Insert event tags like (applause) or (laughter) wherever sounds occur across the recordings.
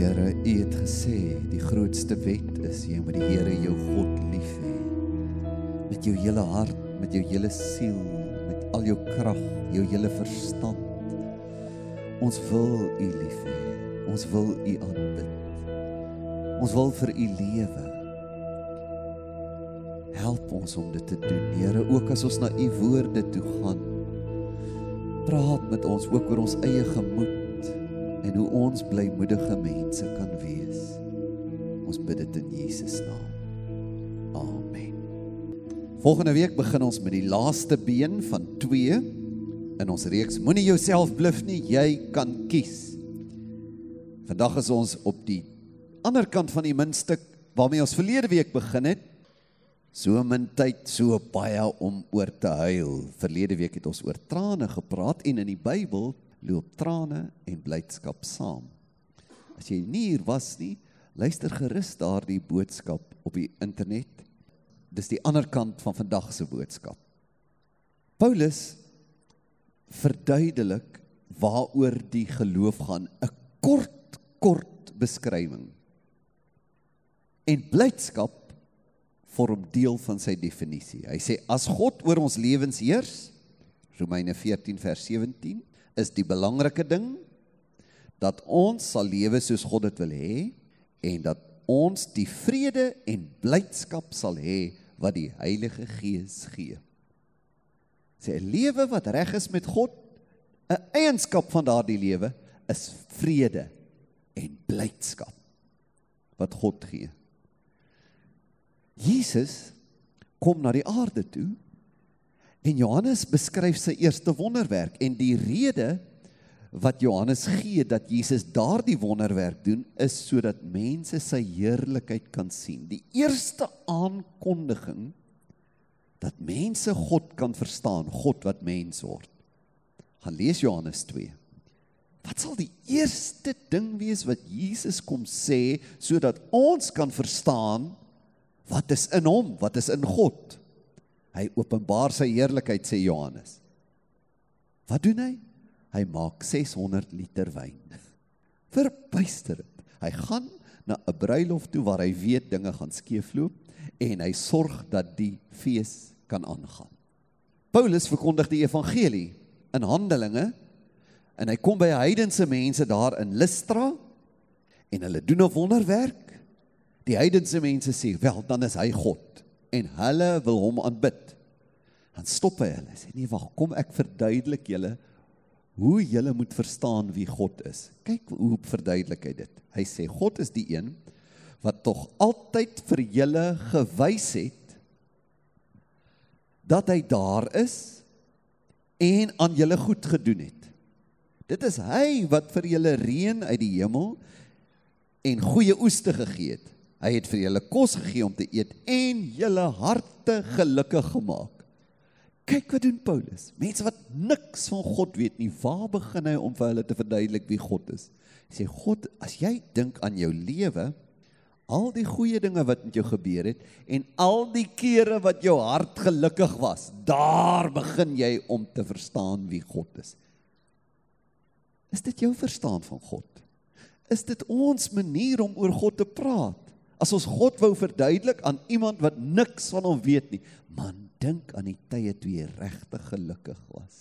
Here, U het gesê die grootste wet is jy moet die Here jou God lief hê. Met jou hele hart, met jou hele siel, met al jou krag, jou hele verstand. Ons wil U lief hê. Ons wil U aanbid. Ons wil vir U lewe. Help ons om dit te doen, Here, ook as ons na U woorde toe gaan. Praat met ons ook oor ons eie gemoed en hoe ons blymoedige mense kan wees. Ons bid dit in Jesus naam. Amen. Volgende week begin ons met die laaste been van 2 in ons reeks. Moenie jouself bluf nie, jy kan kies. Vandag is ons op die ander kant van die muntstuk waarmee ons verlede week begin het. So min tyd, so baie om oor te huil. Verlede week het ons oor trane gepraat en in die Bybel loop trane en blydskap saam. As jy nie hier was nie, luister gerus daardie boodskap op die internet. Dis die ander kant van vandag se boodskap. Paulus verduidelik waaroor die geloof gaan, 'n kort kort beskrywing. En blydskap vorm deel van sy definisie. Hy sê as God oor ons lewens heers, Romeine 14 vers 17, is die belangrike ding dat ons sal lewe soos God dit wil hê en dat ons die vrede en blydskap sal hê wat die Heilige Gees gee. Sê 'n lewe wat reg is met God, 'n eienskap van daardie lewe is vrede en blydskap wat God gee. Jesus kom na die aarde toe En Johannes beskryf sy eerste wonderwerk en die rede wat Johannes gee dat Jesus daardie wonderwerk doen is sodat mense sy heerlikheid kan sien. Die eerste aankondiging dat mense God kan verstaan, God wat mens word. Gaan lees Johannes 2. Wat sal die eerste ding wees wat Jesus kom sê sodat ons kan verstaan wat is in hom, wat is in God? Hy openbaar sy heerlikheid sê Johannes. Wat doen hy? Hy maak 600 liter wyn. (laughs) Verbuisterend. Hy gaan na 'n bruilof toe waar hy weet dinge gaan skeefloop en hy sorg dat die fees kan aangaan. Paulus verkondig die evangelie in Handelinge en hy kom by heidense mense daar in Lystra en hulle doen 'n wonderwerk. Die heidense mense sê, "Wel, dan is hy God." En hulle wil hom aanbid. Dan stop hy hulle. Sê nee, wag, kom ek verduidelik julle hoe julle moet verstaan wie God is. Kyk hoe verduidelik hy dit. Hy sê God is die een wat tog altyd vir julle gewys het dat hy daar is en aan julle goed gedoen het. Dit is hy wat vir julle reën uit die hemel en goeie oeste gegee het. Hy het vir julle kos gegee om te eet en julle harte gelukkig gemaak. Kyk wat doen Paulus. Mense wat niks van God weet nie, waar begin hy om vir hulle te verduidelik wie God is? Hy sê God, as jy dink aan jou lewe, al die goeie dinge wat met jou gebeur het en al die kere wat jou hart gelukkig was, daar begin jy om te verstaan wie God is. Is dit jou verstaan van God? Is dit ons manier om oor God te praat? As ons God wou verduidelik aan iemand wat niks van hom weet nie, man, dink aan die tye toe jy regtig gelukkig was.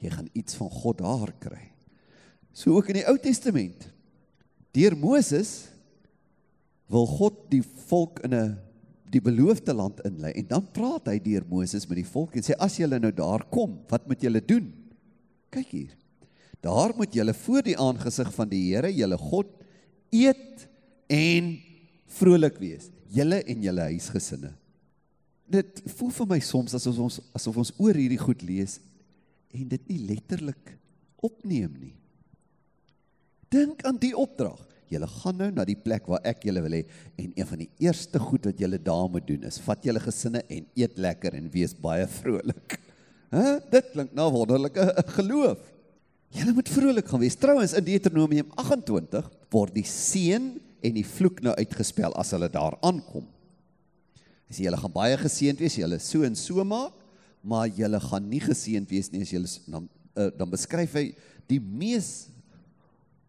Jy gaan iets van God daar kry. So ook in die Ou Testament. Deur Moses wil God die volk in 'n die beloofde land inlei en dan praat hy deur Moses met die volk en sê as julle nou daar kom, wat moet julle doen? Kyk hier. Daar moet julle voor die aangesig van die Here, julle God, eet en vrolik wees, julle en julle huisgesinne. Dit voel vir my soms asof ons asof ons oor hierdie goed lees en dit nie letterlik opneem nie. Dink aan die opdrag. Julle gaan nou na die plek waar ek julle wil hê en een van die eerste goed wat julle daar moet doen is vat julle gesinne en eet lekker en wees baie vrolik. Hæ? Dit klink na wonderlike geloof. Julle moet vrolik gaan wees. Trouwens in Deuteronomium 28 word die seën en die vloek nou uitgespel as hulle daar aankom. Hy sê julle gaan baie geseënd wees, julle so en so maak, maar julle gaan nie geseënd wees nie as julle dan uh, dan beskryf hy die mees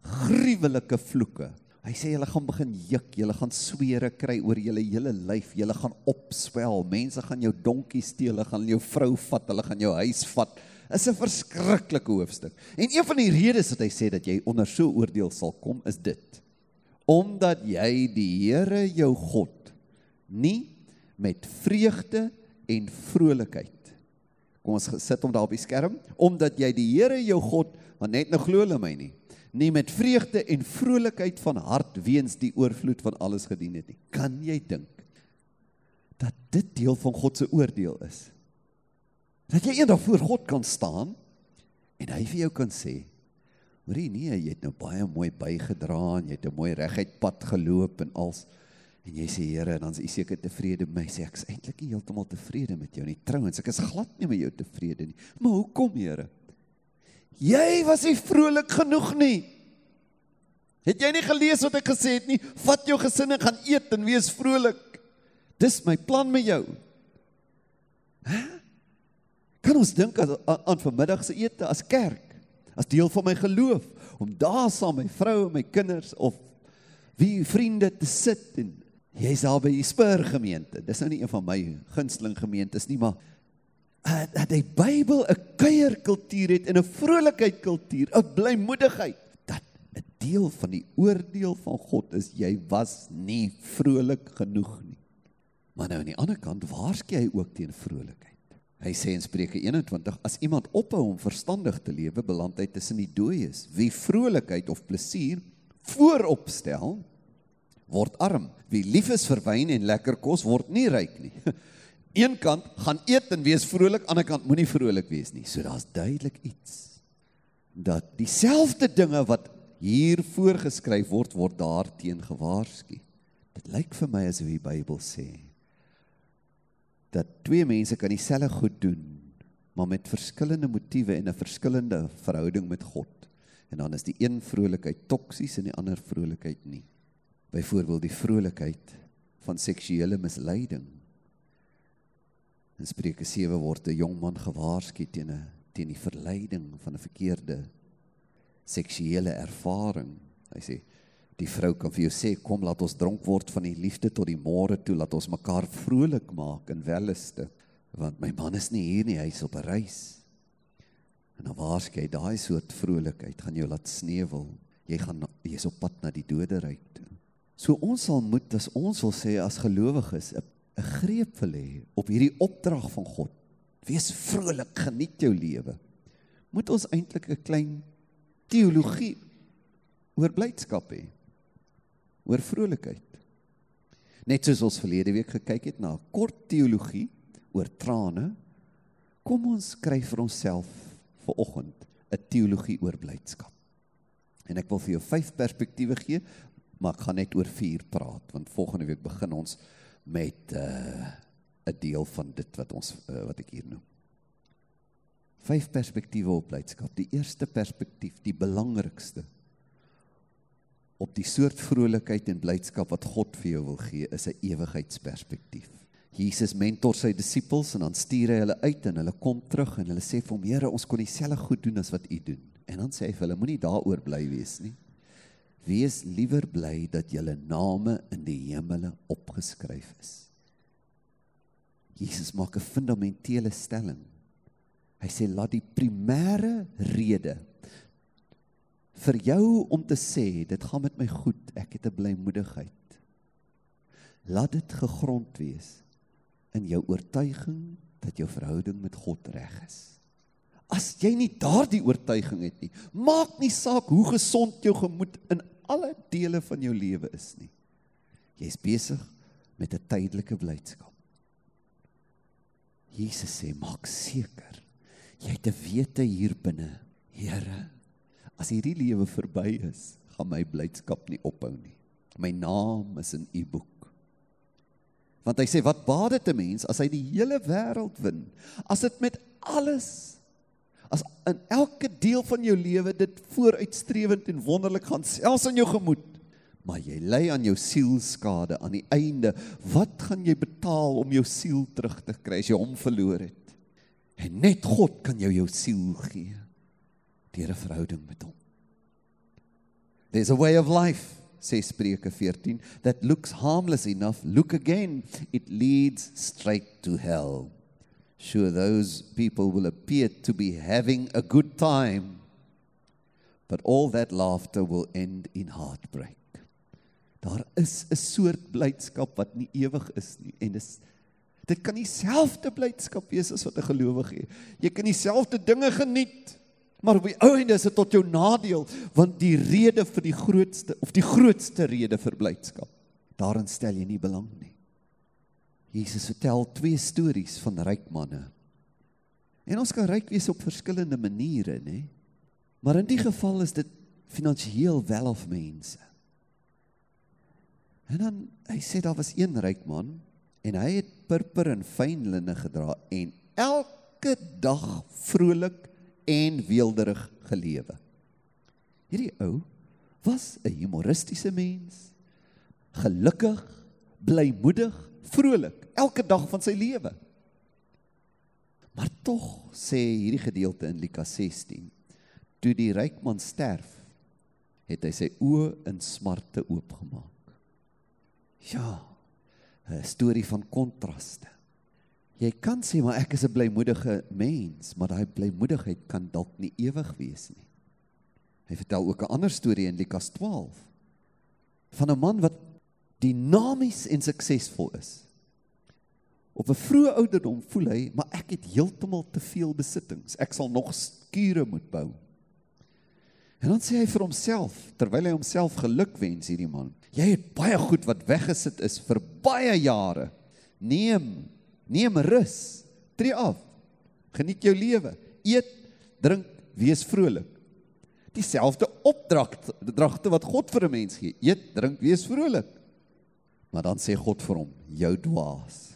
gruwelike vloeke. Hy sê julle gaan begin juk, julle gaan swere kry oor julle hele lyf, julle gaan opswel. Mense gaan jou donkie steel, hulle gaan jou vrou vat, hulle gaan jou huis vat. Is 'n verskriklike hoofstuk. En een van die redes wat hy sê dat jy onder so oordeel sal kom is dit. Omdat jy die Here jou God nie met vreugde en vrolikheid. Kom ons sit hom daar op die skerm, omdat jy die Here jou God, want net nou glo hulle my nie nie met vreugde en vrolikheid van hart weens die oorvloed van alles gedien het nie. Kan jy dink dat dit deel van God se oordeel is? Dat jy eendag voor God kan staan en hy vir jou kan sê: "Hoorie nee, jy het nou baie mooi bygedra en jy het 'n mooi reguit pad geloop en als en jy sê Here, dan is U seker tevrede met my." Sê ek is eintlik nie heeltemal tevrede met jou nie. Trouwens, ek is glad nie met jou tevrede nie. Maar hoekom, Here? Jy was nie vrolik genoeg nie. Het jy nie gelees wat ek gesê het nie? Vat jou gesin en gaan eet en wees vrolik. Dis my plan met jou. Hæ? Kan ons dink aan, aan vanmiddag se ete as kerk, as deel van my geloof om daar saam met my vrou en my kinders of wie vriende te sit en jy's daar by die Spur gemeente. Dis nou nie een van my gunsteling gemeentes nie, maar uh, dat die Bybel 'n kuierkultuur het en 'n vrolikheid kultuur, 'n blymoedigheid dat 'n deel van die oordeel van God is jy was nie vrolik genoeg nie. Maar nou aan die ander kant waarskei hy ook teen vrolikheid. Hy sê in Spreuke 21 as iemand ophou om verstandig te lewe, beland hy tussen die dooies. Wie vrolikheid of plesier vooropstel, word arm. Wie lief is vir wyn en lekker kos, word nie ryk nie. (laughs) een kant gaan eet en wees vrolik, ander kant moenie vrolik wees nie. So daar's duidelik iets dat dieselfde dinge wat hier voorgeskryf word word daarteen gewaarsku. Dit lyk vir my asof die Bybel sê dat twee mense kan dieselfde goed doen, maar met verskillende motiewe en 'n verskillende verhouding met God. En dan is die een vrolikheid toksies en die ander vrolikheid nie. Byvoorbeeld die vrolikheid van seksuele misleiding In Spreuke 7 word 'n jong man gewaarsku teen 'n teen die verleiding van 'n verkeerde seksuele ervaring. Hy sê die vrou kan vir jou sê kom laat ons dronk word van die liefde tot die môre toe laat ons mekaar vrolik maak in welleste want my man is nie hier nie hy is op 'n reis. En dan waarsku hy daai soort vrolikheid gaan jou laat sneuwel. Jy gaan jy's op pad na die doderyk toe. So ons sal moet as ons wil sê as gelowiges 'n greep wil hê op hierdie opdrag van God. Wees vrolik, geniet jou lewe. Moet ons eintlik 'n klein teologie oor blydskap hê. Oor vrolikheid. Net soos ons verlede week gekyk het na 'n kort teologie oor trane, kom ons kry vir onsself vir oggend 'n teologie oor blydskap. En ek wil vir jou vyf perspektiewe gee, maar ek gaan net oor vier praat want volgende week begin ons met 'n uh, deel van dit wat ons uh, wat ek hier noem. Vyf perspektiewe op blydskap. Die eerste perspektief, die belangrikste op die soort vrolikheid en blydskap wat God vir jou wil gee, is 'n ewigheidsperspektief. Jesus mentor sy disippels en dan stuur hy hulle uit en hulle kom terug en hulle sê vir hom: "Here, ons kon dieselfde goed doen as wat U doen." En dan sê hy vir hulle: "Moenie daaroor bly wees nie." Wees liewer bly dat julle name in die hemele opgeskryf is. Jesus maak 'n fundamentele stelling. Hy sê laat die primêre rede vir jou om te sê dit gaan met my goed, ek het 'n blymoedigheid. Laat dit gegrond wees in jou oortuiging dat jou verhouding met God reg is. As jy nie daardie oortuiging het nie, maak nie saak hoe gesond jou gemoed in alle dele van jou lewe is nie. Jy's besig met 'n tydelike blydskap. Jesus sê maak seker jy het 'n wete hier binne. Here, as hierdie lewe verby is, gaan my blydskap nie ophou nie. My naam is in u boek. Want hy sê wat baat dit 'n mens as hy die hele wêreld wen? As dit met alles as in elke deel van jou lewe dit vooruitstrewend en wonderlik gaan selfs in jou gemoed maar jy ly aan jou siel skade aan die einde wat gaan jy betaal om jou siel terug te kry as jy hom verloor het en net God kan jou jou siel gee deur 'n verhouding met hom There's a way of life, says Spreuke 14, that looks harmless enough. Look again, it leads straight to hell. Sure, those people will appear to be having a good time, but all that laughter will end in heartbreak. Daar is 'n soort blydskap wat nie ewig is nie en dis dit kan dieselfde blydskap wees as wat 'n gelowige het. Jy kan dieselfde dinge geniet, maar op die ou einde is dit tot jou nadeel want die rede vir die grootste of die grootste rede vir blydskap, daarin stel jy nie belang nie. Jesus vertel twee stories van ryk manne. En ons kan ryk wees op verskillende maniere, nê? Maar in die geval is dit finansiëel wel of mense. En dan hy sê daar was een ryk man en hy het purper en fyn linne gedra en elke dag vrolik en weelderig gelewe. Hierdie ou was 'n humoristiese mens, gelukkig, blymoedig, vrolik elke dag van sy lewe. Maar tog sê hierdie gedeelte in Lukas 16, toe die ryk man sterf, het hy sy oë in smarte oopgemaak. Ja. 'n Storie van kontraste. Jy kan sê maar ek is 'n blymoedige mens, maar daai blymoedigheid kan dalk nie ewig wees nie. Hy vertel ook 'n ander storie in Lukas 12 van 'n man wat dinamies en suksesvol is. Op 'n vroeë ouderdom voel hy, maar ek het heeltemal te veel besittings. Ek sal nog skure moet bou. En dan sê hy vir homself, terwyl hy homself gelukwens hierdie man. Jy het baie goed wat weggesit is vir baie jare. Neem, neem rus. Tree af. Geniet jou lewe. Eet, drink, wees vrolik. Dieselfde opdragte, dragte wat God vir 'n mens gee. Eet, drink, wees vrolik. Maar dan sê God vir hom, jou dwaas.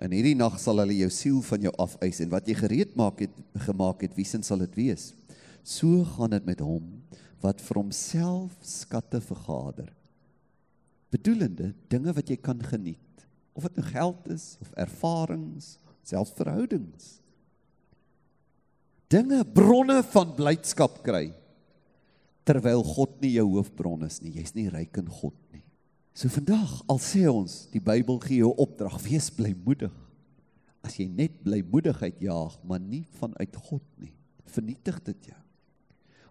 In hierdie nag sal hulle jou siel van jou afeis en wat jy gereed maak het gemaak het, wie sin sal dit wees? So gaan dit met hom wat vir homself skatte vergader. Bedoelende dinge wat jy kan geniet, of dit nou geld is of ervarings, selfs verhoudings. Dinge bronne van blydskap kry terwyl God nie jou hoofbron is nie. Jy's nie ryk in God nie. So vandag al sê ons die Bybel gee jou opdrag, wees blymoedig. As jy net blymoedigheid jaag, maar nie vanuit God nie, vernietig dit jou.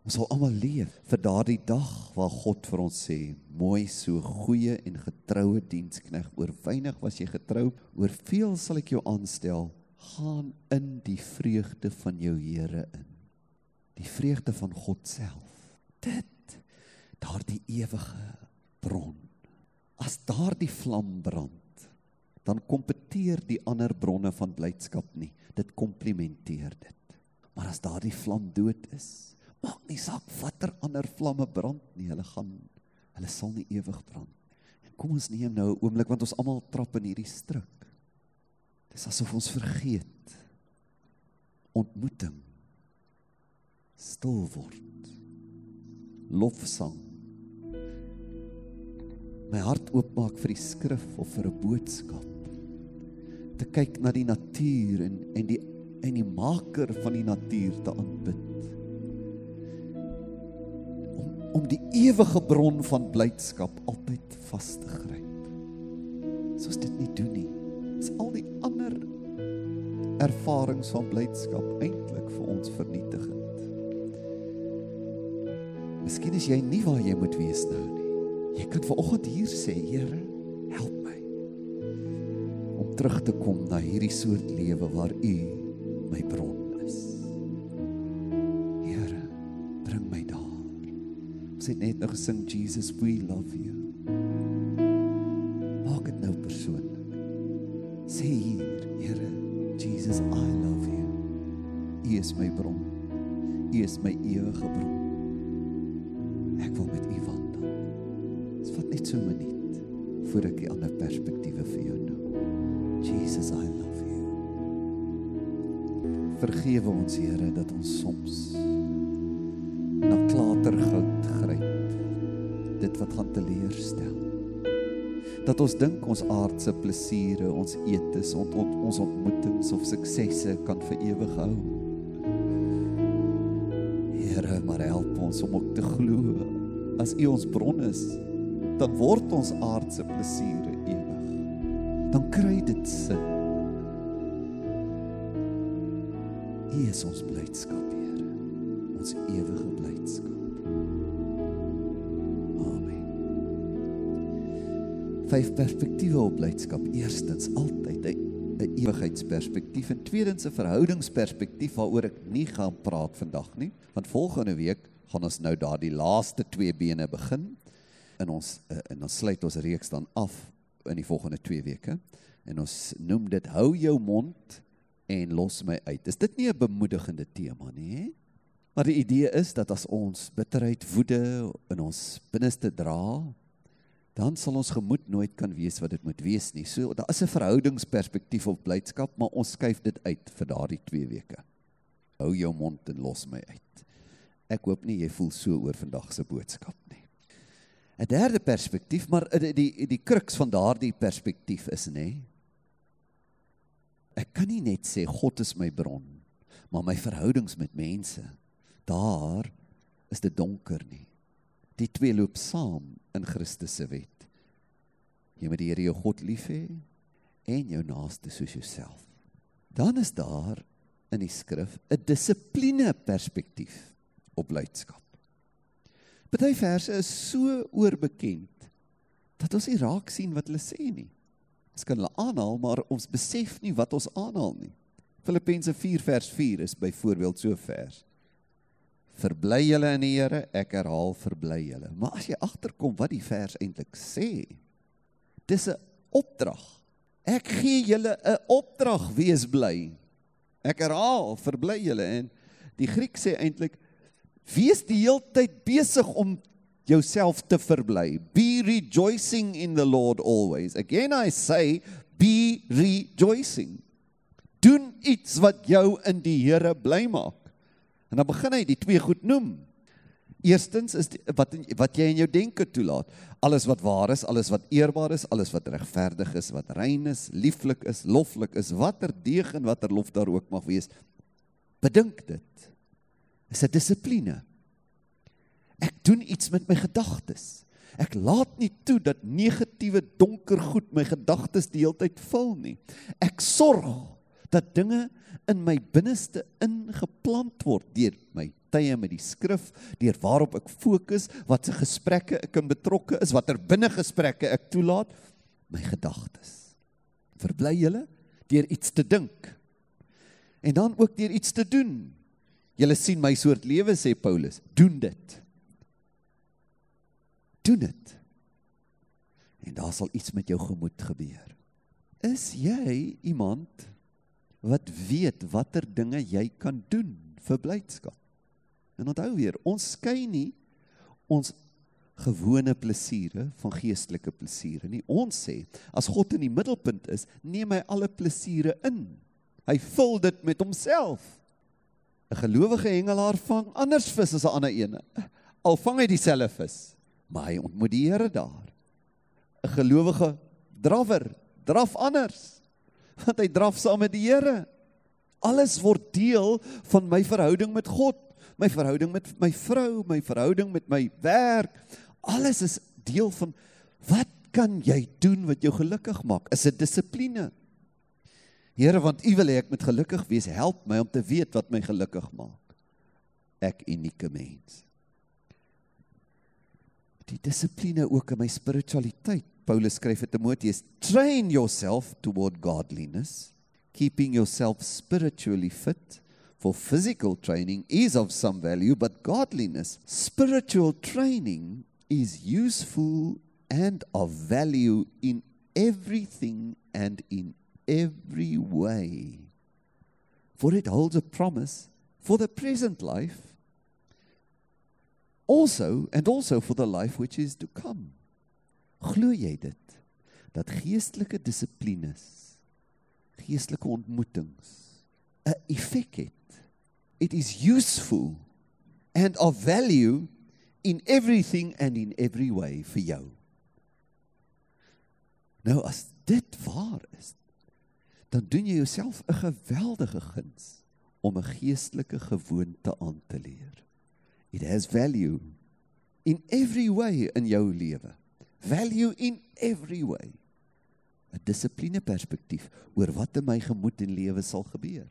Ons sal almal leef vir daardie dag waar God vir ons sê, mooi so goeie en getroue dienskneg, oor weinig was jy getrou, oor veel sal ek jou aanstel, gaan in die vreugde van jou Here in. Die vreugde van God self. Dit daardie ewige bron. As daardie vlam brand, dan kompeteer die ander bronne van blydskap nie. Dit komplementeer dit. Maar as daardie vlam dood is, maak nie saak watter ander vlamme brand nie, hulle gaan hulle sal nie ewig brand. En kom ons neem nou 'n oomblik want ons almal trap in hierdie struik. Dis asof ons vergeet ontmoeting stil word. Lofsang. My hart oopmaak vir die skrif of vir 'n boodskap. Te kyk na die natuur en en die en die maker van die natuur te aanbid om die ewige bron van blydskap altyd vas te gryp. Soos dit nie doen nie. Is al die ander ervarings van blydskap eintlik vir ons vernietigend. Miskien is jy nie waar jy moet wees nou nie. Jy kan vanoggend hier sê, Here, help my om terug te kom na hierdie soort lewe waar U my bron het net nog gesing Jesus we love you. Maak dit nou persoonlik. Sê hier, Here, Jesus I love you. U is my bron. U is my ewige bron. Ek wil met U wandel. Dit vat net so 'n minuut voor ek die ander perspektiewe vir jou noem. Jesus I love you. Vergewe ons Here dat ons soms wat gaan teleurstel. Dat ons dink ons aardse plesiere, ons eetes, ont, ont, ons ontmoetings of suksesse kan vir ewig hou. Here, maar help ons om ook te glo as U ons bron is, dan word ons aardse plesiere ewig. Dan kry dit sin. U is ons blydskap, Here. Ons ewige Vyf perspektiewe op blydskap. Eerstens altyd 'n ewigheidsperspektief en tweedens 'n verhoudingsperspektief waaroor ek nie gaan praat vandag nie, want volgende week gaan ons nou daardie laaste twee bene begin in ons en ons sluit ons reeks dan af in die volgende 2 weke en ons noem dit hou jou mond en los my uit. Is dit nie 'n bemoedigende tema nie? Maar die idee is dat as ons bitterheid, woede in ons binneste dra, dan sal ons gemoed nooit kan wees wat dit moet wees nie. So daar is 'n verhoudingsperspektief op blydskap, maar ons skuif dit uit vir daardie 2 weke. Hou jou mond en los my uit. Ek hoop nie jy voel so oor vandag se boodskap nie. 'n Derde perspektief, maar die die, die kruks van daardie perspektief is nê. Ek kan nie net sê God is my bron, maar my verhoudings met mense, daar is dit donker nie. Die twee loop saam in Christus se wet. Jy moet die Here jou God lief hê en jou naaste soos jouself. Dan is daar in die skrif 'n dissipline perspektief op blydskap. Party verse is so oorbekend dat ons nie raak sien wat hulle sê nie. Ons kan hulle aanhaal, maar ons besef nie wat ons aanhaal nie. Filippense 4 vers 4 is byvoorbeeld so vers. Verbly julle in die Here, ek herhaal verbly julle. Maar as jy agterkom wat die vers eintlik sê, dis 'n opdrag. Ek gee julle 'n opdrag, wees bly. Ek herhaal verbly julle en die Griek sê eintlik wees die heeltyd besig om jouself te verbly. Be rejoicing in the Lord always. Again I say be rejoicing. Doen iets wat jou in die Here bly maak. En dan begin hy die twee goed noem. Eerstens is die, wat wat jy in jou denke toelaat. Alles wat waar is, alles wat eerbaar is, alles wat regverdig is, wat rein is, lieflik is, loflik is, watter deeg en watter lof daar ook mag wees. Bedink dit. Is 'n dissipline. Ek doen iets met my gedagtes. Ek laat nie toe dat negatiewe donker goed my gedagtes die hele tyd vul nie. Ek sorg dat dinge in my binneste ingeplant word deur my tye met die skrif, deur waarop ek fokus, watse gesprekke ek in betrokke is, watter binne gesprekke ek toelaat, my gedagtes. Verbly julle deur iets te dink. En dan ook deur iets te doen. Julle sien my soort lewe sê Paulus, doen dit. Doen dit. En daar sal iets met jou gemoed gebeur. Is jy iemand wat weet watter dinge jy kan doen vir blydskap. En onthou weer, ons skei nie ons gewone plesiere van geestelike plesiere nie. Ons sê as God in die middelpunt is, neem hy alle plesiere in. Hy vul dit met homself. 'n Gelowige hengelaar vang anders vis as 'n ander een. Al vang hy dieselfde vis, maar hy ontmoet die Here daar. 'n Gelowige drawer draf anders (laughs) want hy draf saam met die Here. Alles word deel van my verhouding met God, my verhouding met my vrou, my verhouding met my werk. Alles is deel van wat kan jy doen wat jou gelukkig maak? Is dit dissipline? Here, want U wil hê ek moet gelukkig wees. Help my om te weet wat my gelukkig maak. Ek unieke mens. Die dissipline ook in my spiritualiteit Paulus skryf vir Timoteus, train yourself toward godliness, keeping yourself spiritually fit. For physical training is of some value, but godliness, spiritual training is useful and of value in everything and in every way. For it holds a promise for the present life also and also for the life which is to come. Glo jy dit dat geestelike dissiplines, geestelike ontmoetings 'n effek het? It is useful and of value in everything and in every way vir jou. Nou as dit waar is, dan doen jy jouself 'n geweldige guns om 'n geestelike gewoonte aan te leer. It has value in every way in jou lewe. Value in every way. 'n Dissipline perspektief oor wat in my gemoed en lewe sal gebeur.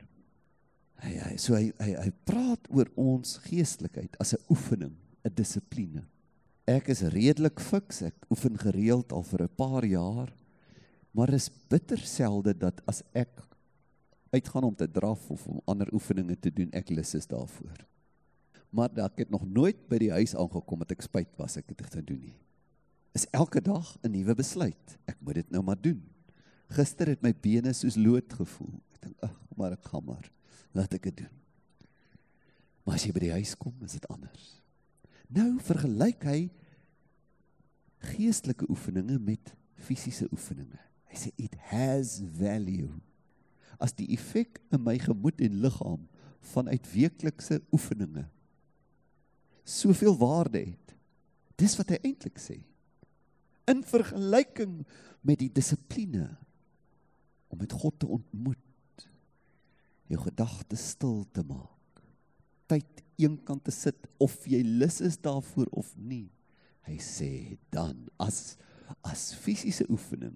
Hy hy so hy hy hy praat oor ons geestelikheid as 'n oefening, 'n dissipline. Ek is redelik fiks, ek oefen gereeld al vir 'n paar jaar. Maar is bitter selde dat as ek uitgaan om te draf of om ander oefeninge te doen, ek lus is daarvoor. Maar dat ek nog nooit by die huis aangekom het ek spyt was ek het dit gedoen nie. Is elke dag 'n nuwe besluit. Ek moet dit nou maar doen. Gister het my bene soos lood gevoel. Ek dink, ag, maar ek gaan maar laat ek dit doen. Maar as jy by die huis kom, is dit anders. Nou vergelyk hy geestelike oefeninge met fisiese oefeninge. Hy sê it has value. As die effek in my gemoed en liggaam vanuit weeklikse oefeninge soveel waarde het. Dis wat hy eintlik sê. In vergelyking met die dissipline om met God te ontmoet jou gedagtes stil te maak. Tyd eenkant te sit of jy lus is daarvoor of nie. Hy sê dan as as fisiese oefening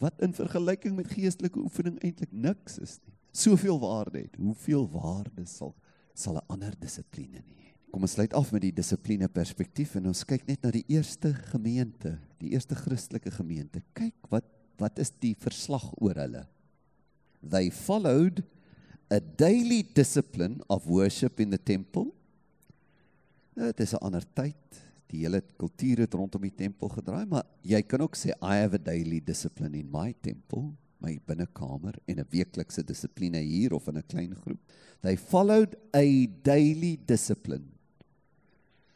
wat in vergelyking met geestelike oefening eintlik niks is nie. Soveel waarde het. Hoeveel waarde sal sal 'n ander dissipline nie hê? Kom ons sluit af met die dissipline perspektief en ons kyk net na die eerste gemeente, die eerste Christelike gemeente. Kyk wat wat is die verslag oor hulle? They followed a daily discipline of worship in the temple. Nou, dit is 'n ander tyd. Die hele kultuur het rondom die tempel gedraai, maar jy kan ook sê I have a daily discipline in my temple, my binnekamer en 'n weeklikse dissipline hier of in 'n klein groep. They followed a daily discipline.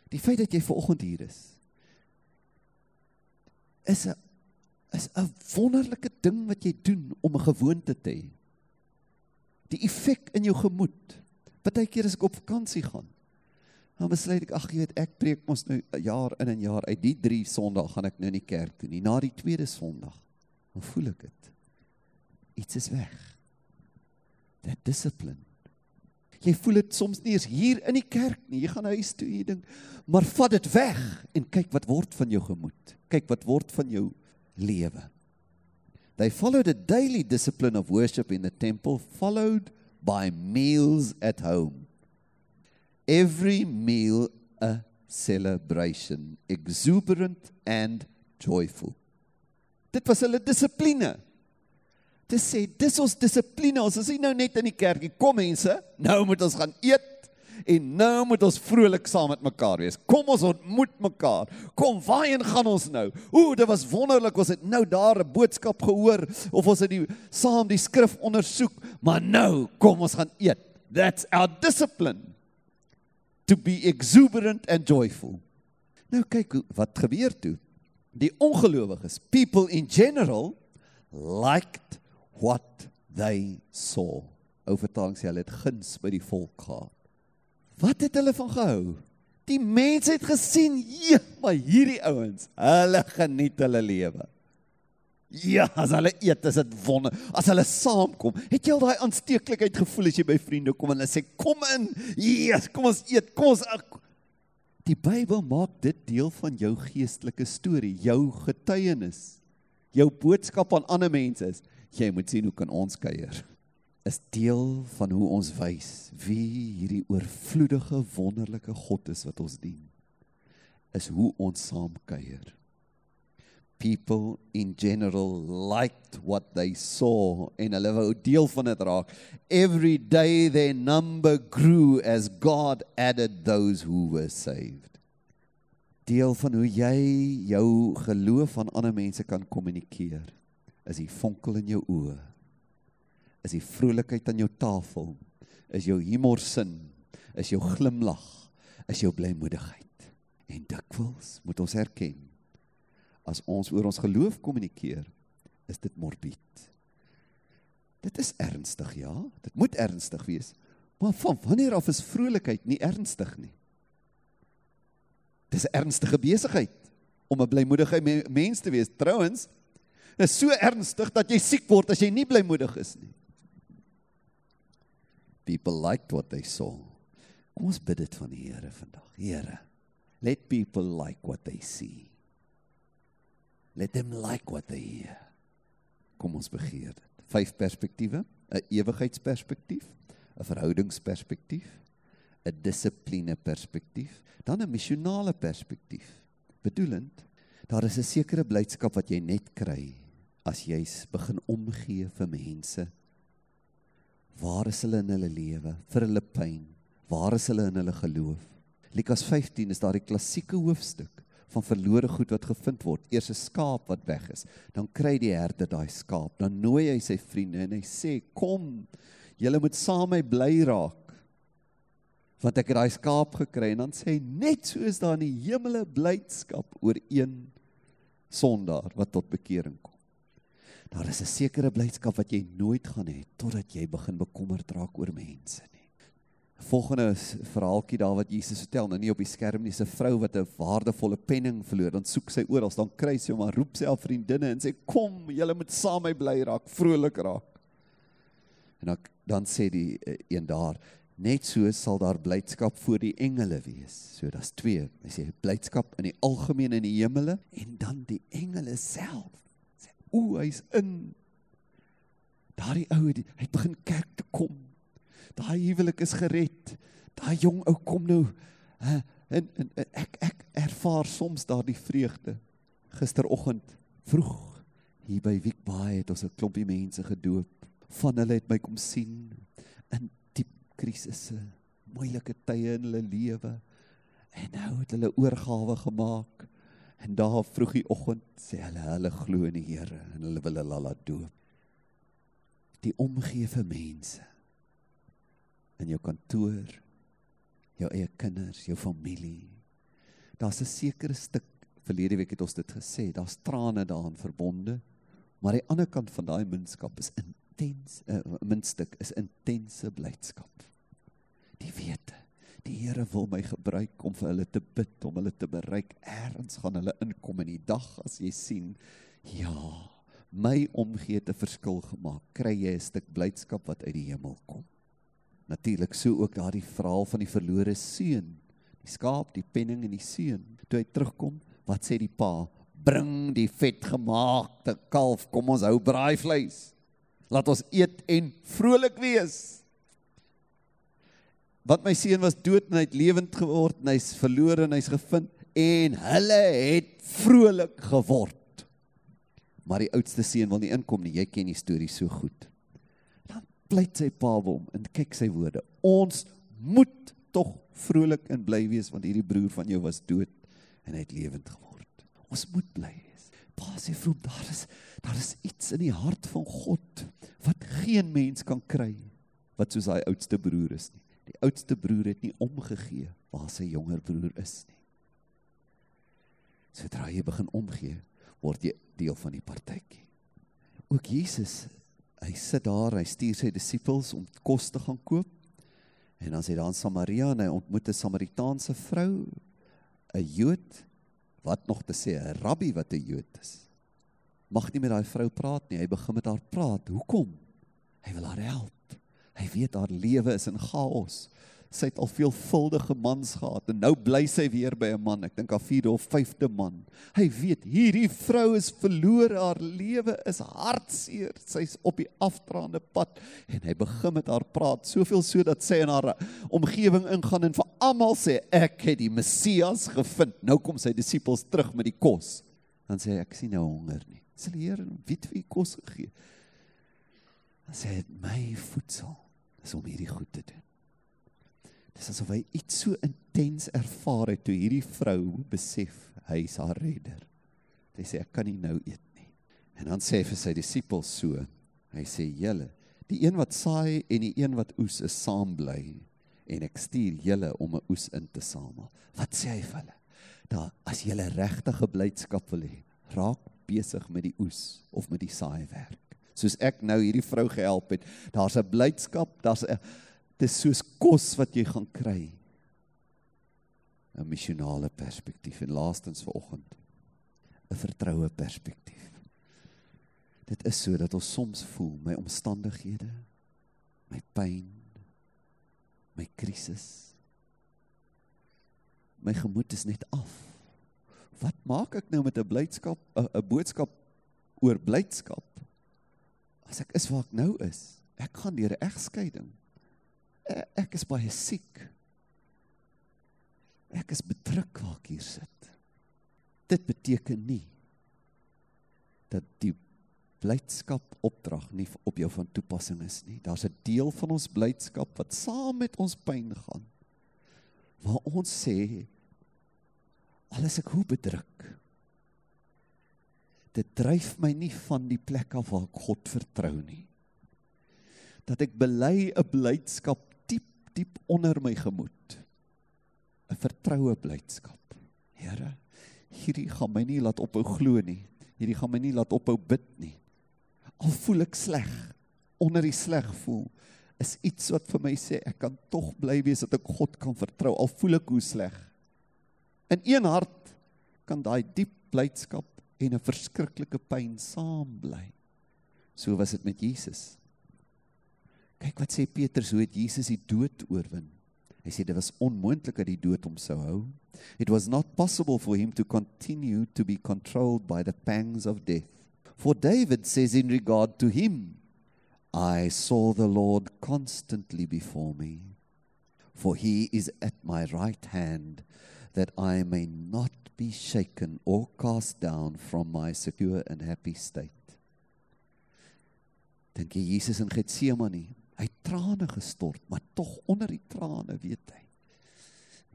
Die feit dat jy ver oggend hier is is 'n is 'n wonderlike ding wat jy doen om 'n gewoonte te hê die effek in jou gemoed. Partykeer as ek op vakansie gaan, dan besluit ek ag jy weet ek preek mos nou jaar in en jaar uit die 3 Sondae gaan ek nou in die kerk toe nie. Na die tweede Sondag, dan voel ek dit. Iets is weg. That discipline. Jy voel dit soms nie eens hier in die kerk nie. Jy gaan huis toe en jy dink, maar vat dit weg en kyk wat word van jou gemoed. Kyk wat word van jou lewe. They followed a daily discipline of worship in the temple, followed by meals at home. Every meal a celebration, exuberant and joyful. Dit was hulle dissipline. Dit sê dis ons dissipline. Ons is nie nou net in die kerkie kom mense, nou moet ons gaan eet en nou moet ons vrolik saam met mekaar wees. Kom ons ontmoet mekaar. Kom, waarheen gaan ons nou? Ooh, dit was wonderlik. Ons het nou daar 'n boodskap gehoor of ons het die saam die skrif ondersoek, maar nou kom ons gaan eet. That's our discipline. To be exuberant and joyful. Nou kyk wat gebeur toe. Die ongelowiges, people in general liked what they saw. Ouvertaling sê hulle het guns by die volk gehad. Wat het hulle van gehou? Die mense het gesien, ja, maar hierdie ouens, hulle geniet hulle lewe. Ja, as hulle eet, is dit wonder. As hulle saamkom, het jy al daai aansteeklikheid gevoel as jy by vriende kom en hulle sê kom in. Jesus, kom ons eet. Kom ons Die Bybel maak dit deel van jou geestelike storie, jou getuienis. Jou boodskap aan ander mense is, jy moet sien hoe kan ons kuier is deel van hoe ons wys wie hierdie oorvloedige wonderlike God is wat ons dien. Is hoe ons saam kuier. People in general liked what they saw en hulle wou deel van dit raak. Every day their number grew as God added those who were saved. Deel van hoe jy jou geloof aan ander mense kan kommunikeer is die vonkel in jou oë is die vrolikheid aan jou tafel, is jou humorsin, is jou glimlag, is jou blymoedigheid. En dikwels moet ons erken as ons oor ons geloof kommunikeer, is dit morbied. Dit is ernstig, ja, dit moet ernstig wees. Maar van wanneer af is vrolikheid nie ernstig nie? Dis 'n ernstige besigheid om 'n blymoedige mens te wees. Trouwens, is so ernstig dat jy siek word as jy nie blymoedig is nie. People liked what they saw. Kom ons bid dit van die Here vandag. Here, Let people like what they see. Let them like what they hear. Kom ons begeer dit. Vyf perspektiewe, 'n ewigheidsperspektief, 'n verhoudingsperspektief, 'n dissipline perspektief, dan 'n missionale perspektief. Bedoelend, daar is 'n sekere blydskap wat jy net kry as jy begin omgee vir mense. Waar is hulle in hulle lewe, vir hulle pyn? Waar is hulle in hulle geloof? Lukas 15 is daardie klassieke hoofstuk van verlore goed wat gevind word. Eers 'n skaap wat weg is, dan kry die herder daai skaap, dan nooi hy sy vriende en hy sê: "Kom, julle moet saam met my bly raak." Want ek het daai skaap gekry en dan sê "Net so is daar in die hemele blydskap oor een sondaar wat tot bekering kom." Daar is 'n sekere blydskap wat jy nooit gaan hê totdat jy begin bekommerd raak oor mense nie. Volgende verhaaltjie daar wat Jesus vertel, nou nie op die skerm nie, 'n vrou wat 'n waardevolle penning verloor, dan soek sy oral, dan kry sy hom, maar roep sy al vriendinne en sê kom, julle moet saam my bly raak, vrolik raak. En dan dan sê die uh, een daar, net so sal daar blydskap voor die engele wees. So daar's twee. Hy sê blydskap in die algemeen in die hemele en dan die engele self. O, hy's in daardie ou, hy begin kerk te kom daai huwelik is gered. Daai jong ou kom nou en, en, en ek ek ervaar soms daardie vreugde. Gisteroggend vroeg hier by Wikbaai het ons 'n klompie mense gedoop. Van hulle het my kom sien in diep krisisse, moeilike tye in hulle lewe. En nou het hulle oorgawe gemaak. En daar vroegie oggend sê hulle hulle glo in die Here en hulle wil hulle laat doop. Die omgee vir mense in jou kantoor, jou eie kinders, jou familie. Daar's 'n sekere stuk verlede week het ons dit gesê, daar's trane daaraan verbonde, maar die ander kant van daai minskap is intens 'n uh, minstuk is intense blydskap. Die wete Die Here wil my gebruik om vir hulle te bid, om hulle te bereik. Eers gaan hulle inkom in die dag as jy sien, ja, my omgee 'n verskil gemaak. Kry jy 'n stuk blydskap wat uit die hemel kom natuurlik so ook daardie verhaal van die verlore seun. Die skaap, die penning en die seun. Toe hy terugkom, wat sê die pa? Bring die vetgemaakte kalf, kom ons hou braaivleis. Laat ons eet en vrolik wees. Wat my seun was dood en hy het lewend geword en hy's verlore en hy's gevind en hulle het vrolik geword. Maar die oudste seun wil nie inkom nie. Jy ken die storie so goed pleit sy pa hom en kyk sy woorde. Ons moet tog vrolik en bly wees want hierdie broer van jou was dood en hy het lewend geword. Ons moet bly wees. Pa sê vir hom daar is daar is iets in die hart van God wat geen mens kan kry wat soos hy oudste broer is nie. Die oudste broer het nie omgegee waar sy jonger broer is nie. Sodra jy begin omgee, word jy deel van die partytjie. Ook Jesus hy sit daar, hy stuur sy disippels om kos te gaan koop. En dan sê daar in Samaria en hy ontmoet 'n Samaritaanse vrou, 'n Jood wat nog te sê 'n rabbi wat 'n Jood is. Mag nie met daai vrou praat nie. Hy begin met haar praat. Hoekom? Hy wil haar help. Hy weet haar lewe is in chaos sy het al veelvuldige mans gehad en nou bly sy weer by 'n man. Ek dink haar vierde of vyfde man. Hy weet hierdie vrou is verlore, haar lewe is hartseer. Sy's op die afdraande pad en hy begin met haar praat, soveel so dat sy in haar omgewing ingaan en vir almal sê ek het die Messias gevind. Nou kom sy disippels terug met die kos. Dan sê hy ek sien nou honger nie. Sê die Here, wie het vir u kos gegee? Dan sê hy my voedsel is om hierdie goed te doen. Dis asof hy iets so intens ervaar het toe hierdie vrou besef hy is haar redder. Hy sê ek kan nie nou eet nie. En dan sê hy vir sy disippels so. Hy sê julle, die een wat saai en die een wat oes is saam bly en ek stuur julle om 'n oes in te samel. Wat sê hy vir hulle? Daar as julle regtige blydskap wil hê, raak besig met die oes of met die saai werk. Soos ek nou hierdie vrou gehelp het, daar's 'n blydskap, daar's 'n dis soos kos wat jy gaan kry. 'n missionale perspektief en laastens vanoggend 'n vertroue perspektief. Dit is so dat ons soms voel my omstandighede, my pyn, my krisis, my gemoed is net af. Wat maak ek nou met 'n blydskap 'n boodskap oor blydskap? As ek is waar ek nou is, ek gaan deur 'n egskeiding. E, ek is baie siek. Ek is bedruk waar ek hier sit. Dit beteken nie dat die blydskap opdrag nie op jou van toepassing is nie. Daar's 'n deel van ons blydskap wat saam met ons pyn gaan. Waar ons sê alles ek hoe bedruk. Dit dryf my nie van die plek af waar ek God vertrou nie. Dat ek bely 'n blydskap diep diep onder my gemoed. 'n Vertroue blydskap. Here, hierdie gaan my nie laat ophou glo nie. Hierdie gaan my nie laat ophou bid nie al voel ek sleg, onder die sleg voel, is iets wat vir my sê ek kan tog bly wees dat ek God kan vertrou al voel ek hoe sleg. In een hart kan daai diep blydskap en 'n verskriklike pyn saam bly. So was dit met Jesus. Kyk wat sê Petrus hoe het Jesus die dood oorwin? Hy sê dit was onmoontlik dat die dood hom sou hou. It was not possible for him to continue to be controlled by the pangs of death. For David says in regard to him, I saw the Lord constantly before me, for he is at my right hand, that I may not be shaken or cast down from my secure and happy state. Dink jy Jesus in Getsemane, hy het trane gestort, maar tog onder die trane weet hy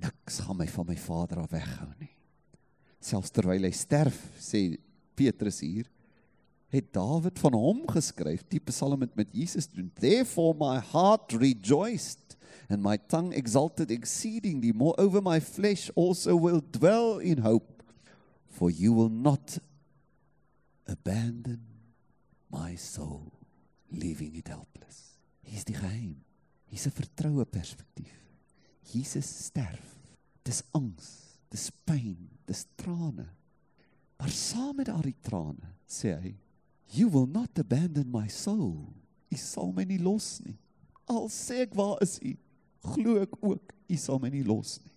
niks gaan my van my Vader af weghou nie. Selfs terwyl hy sterf, sê Petrus hier, het Dawid van hom geskryf, die Psalm met met Jesus doen. Therefore my heart rejoiced and my tongue exulted exceedingly moreover my flesh also will dwell in hope for you will not abandon my soul leaving it helpless. Hier's die geheim. Hier's 'n vertroue perspektief. Jesus sterf. Dis angs, dis pyn, dis trane. Maar saam met daardie trane, sê hy, You will not abandon my soul. U sal my nie los nie. Al sê ek waar is u? Glo ek ook u sal my nie los nie.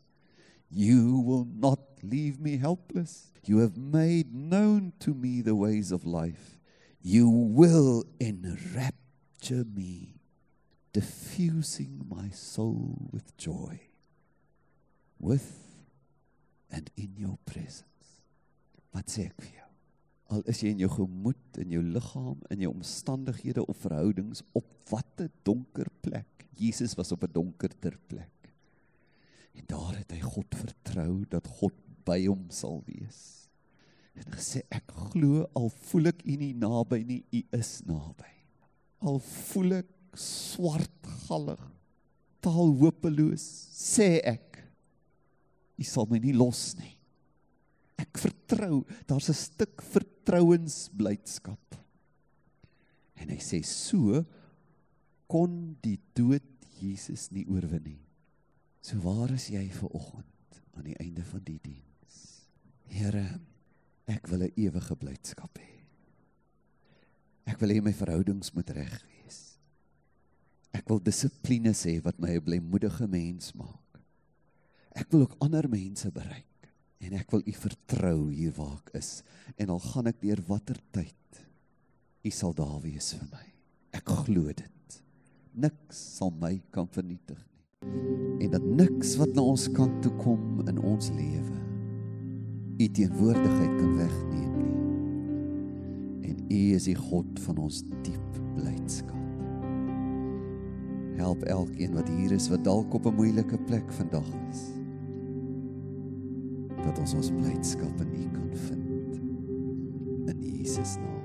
You will not leave me helpless. You have made known to me the ways of life. You will enrapture me, diffusing my soul with joy. With and in your presence. Wat sê ek vir jou? Al is jy in jou gemoed en jou liggaam in jou omstandighede of verhoudings op watter donker plek. Jesus was op 'n donkerder plek. En daar het hy God vertrou dat God by hom sal wees. En gesê ek glo al voel ek u nie naby nie u is naby. Al voel ek swart gallig taal hopeloos sê ek u sal my nie los nie. Ek vertrou daar's 'n stuk vertrou vertrouensblydskap. En hy sê so kon die dood Jesus nie oorwin nie. So waar is jy ver oggend aan die einde van die diens? Here, ek wil 'n ewige blydskap hê. Ek wil hê my verhoudings moet reg wees. Ek wil dissipline hê wat my 'n blymoedige mens maak. Ek wil ook ander mense bereik en ek wil u vertrou hier waar ek is. En al gaan ek deur watter tyd u sal daar wees vir my. Ek glo dit. Niks sal my kan vernietig nie. En dat niks wat na ons kant toe kom in ons lewe u teenwoordigheid kan wegneem nie. En u is die God van ons diep blydskap. Help elkeen wat hier is wat dalk op 'n moeilike plek vandag is dat ons ons blydskap in U kan vind. In Jesus naam